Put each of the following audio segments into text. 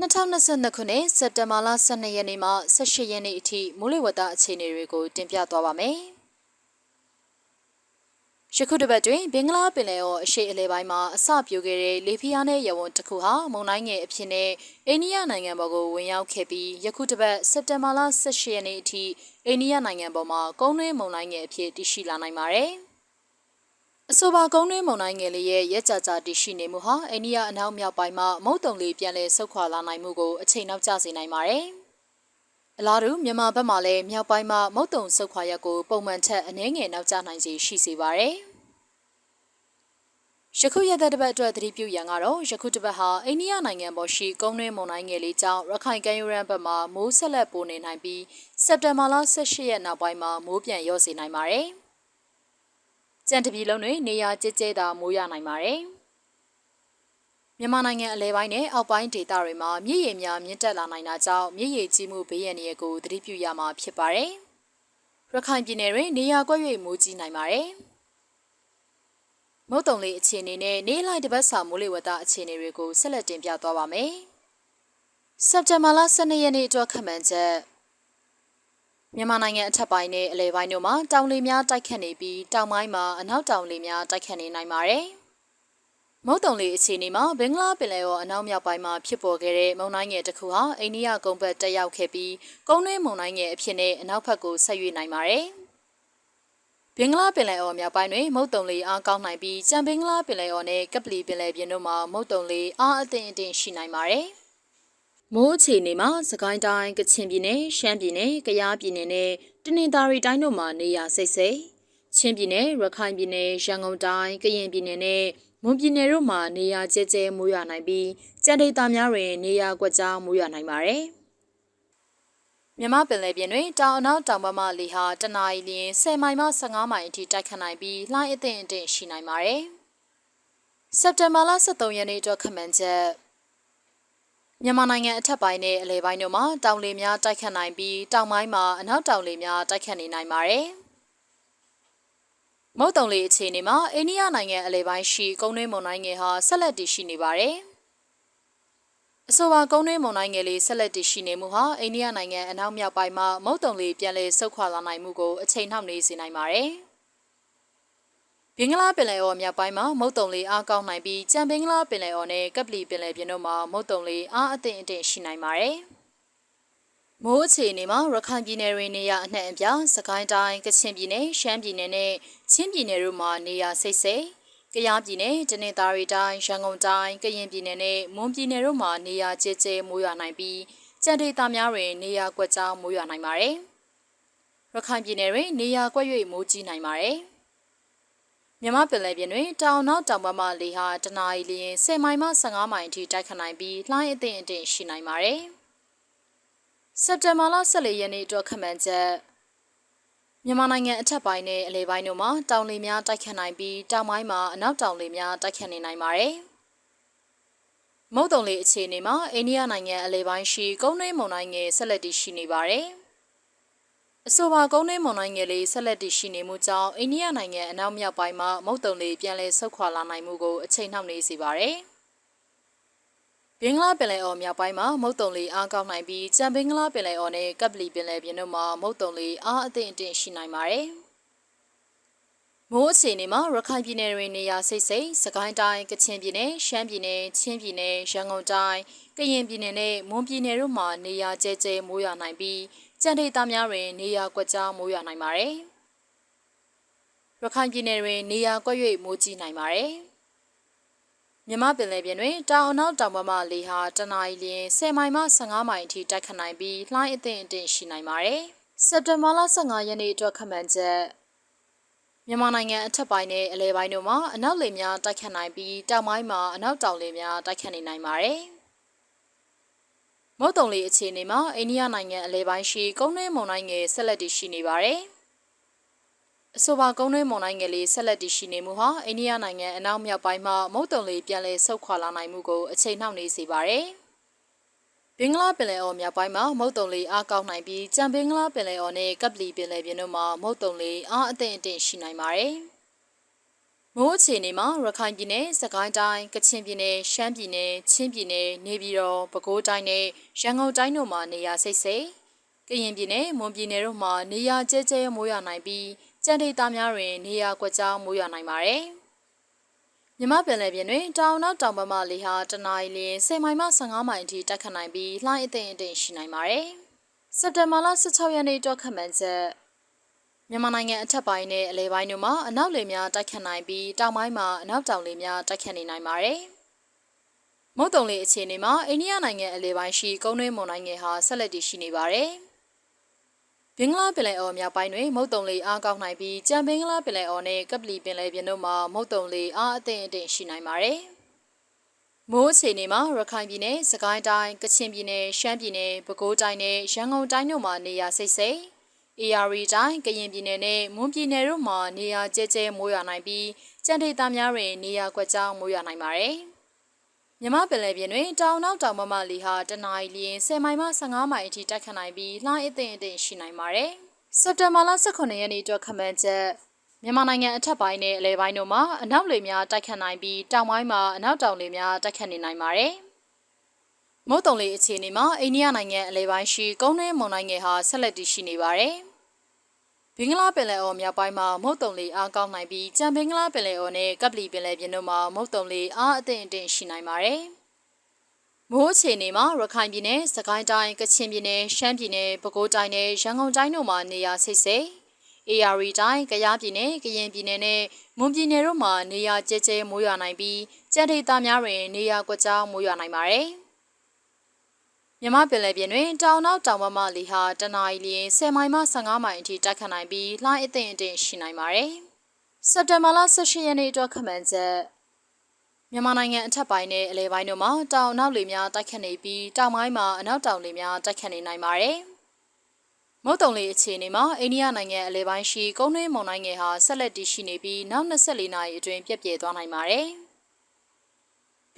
2022ခုနှစ်စက်တင်ဘာလ12ရက်နေ့မှ18ရက်နေ့အထိမိုးလေဝသအခြေအနေတွေကိုတင်ပြသွားပါမယ်။ယခုတစ်ပတ်တွင်ဘင်္ဂလားပင်လယ်အော်အရှေ့အလယ်ပိုင်းမှာအစပြုခဲ့တဲ့လေဖိအားနည်းရဝန်းတစ်ခုဟာမုန်တိုင်းငယ်အဖြစ်နဲ့အိန္ဒိယနိုင်ငံပေါ်ကိုဝင်ရောက်ခဲ့ပြီးယခုတစ်ပတ်စက်တင်ဘာလ18ရက်နေ့အထိအိန္ဒိယနိုင်ငံပေါ်မှာကုန်းတွင်းမုန်တိုင်းငယ်အဖြစ်တည်ရှိလာနိုင်ပါတယ်။ အဆိုပါကုန်းတွင်းမုန်တိုင်းငယ်လေးရဲ့ရက်ကြကြတည်ရှိနေမှုဟာအိန္ဒိယအနောက်မြောက်ပိုင်းမှာမုတ်တုံလေးပြန်လည်ဆုတ်ခွာလာနိုင်မှုကိုအချိန်နောက်ကျစေနိုင်ပါတယ်။အလားတူမြန်မာဘက်မှာလည်းမြောက်ပိုင်းမှာမုတ်တုံဆုတ်ခွာရက်ကိုပုံမှန်ထက်အနည်းငယ်နောက်ကျနိုင်စေရှိစေပါတယ်။ယခုရက်သက်တစ်ပတ်အတွက်သတိပြုရန်ကတော့ယခုတစ်ပတ်ဟာအိန္ဒိယနိုင်ငံပေါ်ရှိကုန်းတွင်းမုန်တိုင်းငယ်လေးကြောင့်ရခိုင်ကမ်းရိုးတန်းဘက်မှာမိုးဆက်လက်ပိုနေနိုင်ပြီးစက်တင်ဘာလ18ရက်နောက်ပိုင်းမှာမိုးပြန်ရော့စေနိုင်ပါတယ်။ ကြံတပြည်လုံးတွင်နေရာကျကျသာမိုးရနိုင်ပါတယ်။မြန်မာနိုင်ငံအလဲပိုင်းနဲ့အောက်ပိုင်းဒေသတွေမှာမြစ်ရေများမြင့်တက်လာနိုင်တာကြောင့်မြစ်ရေကြီးမှုဘေးရန်တွေကိုသတိပြုရမှာဖြစ်ပါတယ်။ရခိုင်ပြည်နယ်တွင်နေရာကွက်၍မိုးကြီးနိုင်ပါတယ်။မုတ်တုံလေးအခြေအနေနဲ့နေလိုက်တစ်ပတ်စာမိုးလေဝသအခြေအနေတွေကိုဆက်လက်တင်ပြသွားပါမယ်။စက်တင်ဘာလ12ရက်နေ့အတွက်ခန့်မှန်းချက် မြန်မာနိုင်ငံအထက်ပိုင်းနဲ့အလယ်ပိုင်းတို့မှာတောင်လေများတိုက်ခတ်နေပြီးတောင်ပိုင်းမှာအနောက်တောင်လေများတိုက်ခတ်နေနိုင်ပါတယ်။မုတ်တုံလေအခြေအနေမှာဘင်္ဂလားပင်လယ်ော်အနောက်မြောက်ပိုင်းမှာဖြစ်ပေါ်ခဲ့တဲ့မုန်တိုင်းငယ်တစ်ခုဟာအိန္ဒိယကုန်းဘက်တက်ရောက်ခဲ့ပြီးကုန်းတွင်းမုန်တိုင်းငယ်အဖြစ်နဲ့အနောက်ဘက်ကိုဆက်ရွေ့နိုင်ပါတယ်။ဘင်္ဂလားပင်လယ်ော်မြောက်ပိုင်းတွင်မုတ်တုံလေအားကောင်းနိုင်ပြီးကြံဘင်္ဂလားပင်လယ်ော်နဲ့ကပလီပင်လယ်ပြင်တို့မှာမုတ်တုံလေအားအသင့်အတင့်ရှိနိုင်ပါတယ်။ မိုးအခြေအနေမှာစကိုင်းတိုင်းကချင်ပြည်နယ်ရှမ်းပြည်နယ်ကယားပြည်နယ်နဲ့တနင်္သာရီတိုင်းတို့မှာနေရာစိတ်စိတ်ချင်းပြည်နယ်ရခိုင်ပြည်နယ်ရန်ကုန်တိုင်းကရင်ပြည်နယ်နဲ့မွန်ပြည်နယ်တို့မှာနေရာကျဲကျဲမိုးရွာနိုင်ပြီးကြံဒေသများတွင်နေရာကွက်ကြားမိုးရွာနိုင်ပါတယ်မြမပင်လယ်ပြင်တွင်တောင်အနောက်တောင်ဘက်မှလေဟာတနအီလရင်10မိုင်မှ15မိုင်အထိတိုက်ခတ်နိုင်ပြီးလှိုင်းအသင့်အတင့်ရှိနိုင်ပါတယ်စက်တင်ဘာလ23ရက်နေ့အတွက်ခန့်မှန်းချက် မြန်မာနိုင်ငံအထက်ပိုင်းနဲ့အလယ်ပိုင်းတို့မှာတောင်လေများတိုက်ခတ်နိုင်ပြီးတောင်ပိုင်းမှာအနောက်တောင်လေများတိုက်ခတ်နေနိုင်ပါတယ်။မုတ်တုံလေအခြေအနေမှာအိန္ဒိယနိုင်ငံအလယ်ပိုင်းရှိကုန်းတွင်းမုန်တိုင်းငယ်ဟာဆက်လက်တည်ရှိနေပါတယ်။အဆိုပါကုန်းတွင်းမုန်တိုင်းငယ်လေးဆက်လက်တည်ရှိနေမှုဟာအိန္ဒိယနိုင်ငံအနောက်မြောက်ပိုင်းမှာမုတ်တုံလေပြန်လည်ဆုတ်ခွာလာနိုင်မှုကိုအချိန်နှောင့်နှေးစေနိုင်ပါတယ်။ ဘင်္ဂလားပင်လယ်အော်မြောက်ပိုင်းမှာမုတ်တုံလေးအားကောင်းနိုင်ပြီးကြံဘင်္ဂလားပင်လယ်အော်နဲ့ကပလီပင်လယ်ပြင်တို့မှာမုတ်တုံလေးအားအသင့်အတင့်ရှိနိုင်ပါတယ်။မိုးအခြေအနေမှာရခိုင်ပြည်နယ်တွင်နေရာအနှံ့အပြားစကိုင်းတိုင်းကချင်ပြည်နယ်ရှမ်းပြည်နယ်နဲ့ချင်းပြည်နယ်တို့မှာနေရာစိတ်စိတ်ကယားပြည်နယ်တနင်္သာရီတိုင်းရန်ကုန်တိုင်းကရင်ပြည်နယ်နဲ့မွန်ပြည်နယ်တို့မှာနေရာကျကျမိုးရွာနိုင်ပြီးကြံဒေသများတွင်နေရာကွက်ကြားမိုးရွာနိုင်ပါတယ်။ရခိုင်ပြည်နယ်တွင်နေရာကွက်၍မိုးကြီးနိုင်ပါတယ်။ မြမပင်လယ်ပြင်တွင်တောင်နောက်တောင်ဘက်မှလေဟာတနအီလရင်10မိုင်မှ15မိုင်အထိတိုက်ခတ်နိုင်ပြီးလှိုင်းအသင့်အတင့်ရှိနိုင်ပါတယ်။စက်တင်ဘာလ14ရက်နေ့အတွက်ခန့်မှန်းချက်မြန်မာနိုင်ငံအထက်ပိုင်းနဲ့အလယ်ပိုင်းတို့မှာတောင်လေများတိုက်ခတ်နိုင်ပြီးတောင်ပိုင်းမှာအနောက်တောင်လေများတိုက်ခတ်နေနိုင်ပါတယ်။မုတ်တုံလေအခြေအနေမှာအိန္ဒိယနိုင်ငံအလယ်ပိုင်းရှိကုန်းတွင်းမုန်တိုင်းငယ်ဆက်လက်တည်ရှိနေပါတယ်။ အဆိုပါကုန်းတွင်းမုန်တိုင်းငယ်လေးဆက်လက်တည်ရှိနေမှုကြောင့်အိန္ဒိယနိုင်ငံအနောက်မြောက်ပိုင်းမှာမုတ်တုံလေးပြန်လည်ဆုတ်ခွာလာနိုင်မှုကိုအချိန်နှောင့်နှေးစေပါတယ်။ဘင်္ဂလားပင်လယ်အော်မြောက်ပိုင်းမှာမုတ်တုံလေးအားကောင်းနိုင်ပြီးကြံဘင်္ဂလားပင်လယ်အော်နဲ့ကပ်ပလီပင်လယ်ပြင်တို့မှာမုတ်တုံလေးအားအသင့်အတင့်ရှိနိုင်ပါတယ်။မိုးအခြေအနေမှာရခိုင်ပြည်နယ်တွင်နေရာစိတ်စိတ်စကိုင်းတိုင်းကချင်ပြည်နယ်ရှမ်းပြည်နယ်ချင်းပြည်နယ်ရန်ကုန်တိုင်းကရင်ပြည်နယ်နဲ့မွန်ပြည်နယ်တို့မှာနေရာကျဲကျဲမိုးရွာနိုင်ပြီး ကြံဒေသများတွင် နေရာကွက်ကြားမိုးရွာနိုင်ပါတယ်။ရခိုင်ပြည်နယ်တွင် နေရာကွက်၍မိုးကြီးနိုင်ပါတယ်။မြမပင်လယ်ပြင်တွင်တောင်အနောက်တောင်ဘက်မှလေဟာတနအီလရင်10မိုင်မှ15မိုင်အထိတိုက်ခတ်နိုင်ပြီးလှိုင်းအသင့်အတင့်ရှိနိုင်ပါတယ်။စက်တင်ဘာလ15ရက်နေ့အတွက်ခန့်မှန်းချက်မြန်မာနိုင်ငံအထက်ပိုင်းနဲ့အလယ်ပိုင်းတို့မှာအနောက်လေများတိုက်ခတ်နိုင်ပြီးတောင်ပိုင်းမှာအနောက်တောင်လေများတိုက်ခတ်နေနိုင်ပါတယ်။ မုတ်တုံလေးအခြေအနေမှာအိန္ဒိယနိုင်ငံအလဲပိုင်းရှိကုန်းတွင်းမုန်တိုင်းငယ်ဆက်လက်တည်ရှိနေပါတယ်။အဆိုပါကုန်းတွင်းမုန်တိုင်းငယ်လေးဆက်လက်တည်ရှိနေမှုဟာအိန္ဒိယနိုင်ငံအနောက်မြောက်ပိုင်းမှာမုတ်တုံလေးပြန်လည်ဆုတ်ခွာလာနိုင်မှုကိုအချိန်နှောင့်နှေးစေပါတယ်။ဘင်္ဂလားပင်လယ်အော်မြောက်ပိုင်းမှာမုတ်တုံလေးအားကောင်းနိုင်ပြီးကြံဘင်္ဂလားပင်လယ်အော်နဲ့ကပ်ပလီပင်လယ်ပြင်တို့မှာမုတ်တုံလေးအားအသင့်အတင့်ရှိနိုင်ပါတယ်။ မိုးအခြေအနေမှာရခိုင်ပြည်နယ်၊စကိုင်းတိုင်း၊ကချင်ပြည်နယ်၊ရှမ်းပြည်နယ်၊ချင်းပြည်နယ်၊နေပြည်တော်၊ပဲခူးတိုင်းနဲ့ရန်ကုန်တိုင်းတို့မှာနေရာစိတ်စိတ်ကရင်ပြည်နယ်၊မွန်ပြည်နယ်တို့မှာနေရာကျဲကျဲမိုးရွာနိုင်ပြီးကြံဒေသများတွင်နေရာကွက်ကြားမိုးရွာနိုင်ပါတယ်။မြမပင်လယ်ပြင်တွင်တောင်နောက်တောင်ဘက်မှလေဟာတနအီလရင်10မိုင်မှ15မိုင်အထိတိုက်ခတ်နိုင်ပြီးလှိုင်းအသိမ့်အသိမ့်ရှိနိုင်ပါတယ်။စက်တင်ဘာလ16ရက်နေ့တော့ခန့်မှန်းချက် မြန်မာနိုင်ငံအထက်ပိုင်းနဲ့အလဲပိုင်းတို့မှာအနောက်လေများတိုက်ခတ်နိုင်ပြီးတောင်ပိုင်းမှာအနောက်တောင်လေများတိုက်ခတ်နေနိုင်ပါတယ်။မုတ်တုံလေအခြေအနေမှာအိန္ဒိယနိုင်ငံအလဲပိုင်းရှိကုန်းတွင်းမုန်တိုင်းငယ်ဟာဆက်လက်တည်ရှိနေပါတယ်။ဘင်္ဂလားပင်လယ်အော်မြောက်ပိုင်းတွင်မုတ်တုံလေအားကောင်းနိုင်ပြီးကြံဘင်္ဂလားပင်လယ်အော်နဲ့ကပလီပင်လယ်ပြင်တို့မှာမုတ်တုံလေအားအသင့်အတင့်ရှိနိုင်ပါတယ်။မိုးအခြေအနေမှာရခိုင်ပြည်နယ်၊စကိုင်းတိုင်း၊ကချင်ပြည်နယ်၊ရှမ်းပြည်နယ်၊ပဲခူးတိုင်းနဲ့ရန်ကုန်တိုင်းတို့မှာနေရာစိတ်စိတ် AR တိုင်းကရင်ပြည်နယ်နဲ့မွန်ပြည်နယ်တို့မှာနေရာကျဲကျဲမိုးရွာနိုင်ပြီးကြံဒေသများတွင်နေရာကွက်ကြားမိုးရွာနိုင်ပါတယ်။မြမပင်လယ်ပြင်တွင်တောင်နောက်တောင်မမလီဟာတနအီလရင်10မိုင်မှ15မိုင်အထိတိုက်ခတ်နိုင်ပြီးလှိုင်းအသင့်အသင့်ရှိနိုင်ပါတယ်။စက်တင်ဘာလ18ရက်နေ့အတွက်ခန့်မှန်းချက်မြန်မာနိုင်ငံအထက်ပိုင်းနဲ့အလဲပိုင်းတို့မှာအနောက်လေများတိုက်ခတ်နိုင်ပြီးတောင်ပိုင်းမှာအနောက်တောင်လေများတိုက်ခတ်နေနိုင်ပါတယ်။မုတ်တုံလေအခြေအနေမှာအိန္ဒိယနိုင်ငံအလဲပိုင်းရှိကုန်းတွင်းမုန်တိုင်းငယ်ဟာဆက်လက်တည်ရှိနေပါတယ်။ ဘင်္ဂလားပင်လယ်အော်မြောက်ပိုင်းမှာမုတ်တုံလေအားကောင်းနိုင်ပြီးကြံဘင်္ဂလားပင်လယ်အော်နဲ့ကပလီပင်လယ်ပြင်တို့မှာမုတ်တုံလေအားအသင့်အတင့်ရှိနိုင်ပါတယ်။မိုးအခြေအနေမှာရခိုင်ပြည်နယ်၊စကိုင်းတိုင်း၊ကချင်ပြည်နယ်၊ရှမ်းပြည်နယ်၊ပဲခူးတိုင်းနဲ့ရန်ကုန်တိုင်းတို့မှာနေရာစိတ်စိတ် AR တိုင်း၊ကယားပြည်နယ်၊ကရင်ပြည်နယ်နဲ့မွန်ပြည်နယ်တို့မှာနေရာကျဲကျဲမိုးရွာနိုင်ပြီးကြံဒေသများတွင်နေရာကွက်ကြားမိုးရွာနိုင်ပါတယ်။ မြမပင်လယ်ပြင်တွင်တောင်နောက်တောင်ဘက်မှလေဟာတနအီလရင်10မိုင်မှ15မိုင်အထိတိုက်ခတ်နိုင်ပြီးလှိုင်းအသင့်အတင့်ရှိနိုင်ပါတယ်။စက်တင်ဘာလ18ရက်နေ့အတွက်ခန့်မှန်းချက်မြန်မာနိုင်ငံအထက်ပိုင်းနဲ့အလဲပိုင်းတို့မှာတောင်နောက်လေများတိုက်ခတ်နေပြီးတောင်ပိုင်းမှာအနောက်တောင်လေများတိုက်ခတ်နေနိုင်ပါတယ်။မုတ်တုံလေအခြေအနေမှာအိန္ဒိယနိုင်ငံအလဲပိုင်းရှိကုန်းတွင်းမုန်တိုင်းငယ်ဟာဆက်လက်တည်ရှိနေပြီးနောက်24နာရီအတွင်းပြည့်ပြည့်သွားနိုင်ပါတယ်။ဘ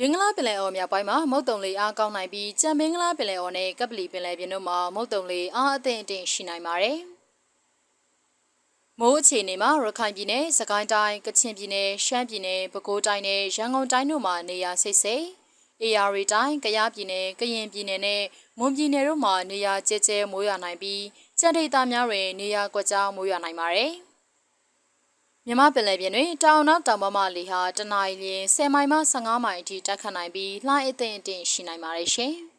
င်္ဂလားပင်လယ်အော်မြောက်ပိုင်းမှာမုတ်တုံလေအားကောင်းနိုင်ပြီးကြံဘင်္ဂလားပင်လယ်အော်နဲ့ကပလီပင်လယ်ပြင်တို့မှာမုတ်တုံလေအားအသင့်အတင့်ရှိနိုင်ပါတယ်။မိုးအခြေအနေမှာရခိုင်ပြည်နယ်၊စကိုင်းတိုင်း၊ကချင်ပြည်နယ်၊ရှမ်းပြည်နယ်၊ပဲခူးတိုင်းနဲ့ရန်ကုန်တိုင်းတို့မှာနေရာစိတ်စိတ် AR တိုင်း၊ကယားပြည်နယ်၊ကရင်ပြည်နယ်နဲ့မွန်ပြည်နယ်တို့မှာနေရာကျဲကျဲမိုးရွာနိုင်ပြီးကြံဒေသများတွင်နေရာကွက်ကြားမိုးရွာနိုင်ပါတယ်။ မြမပင်လယ်ပြင်တွင်တောင်နောက်တောင်ဘက်မှလေဟာတနအီလရင်10မိုင်မှ15မိုင်အထိတိုက်ခတ်နိုင်ပြီးလှိုင်းအသင့်အတင့်ရှိနိုင်ပါတယ်ရှင်။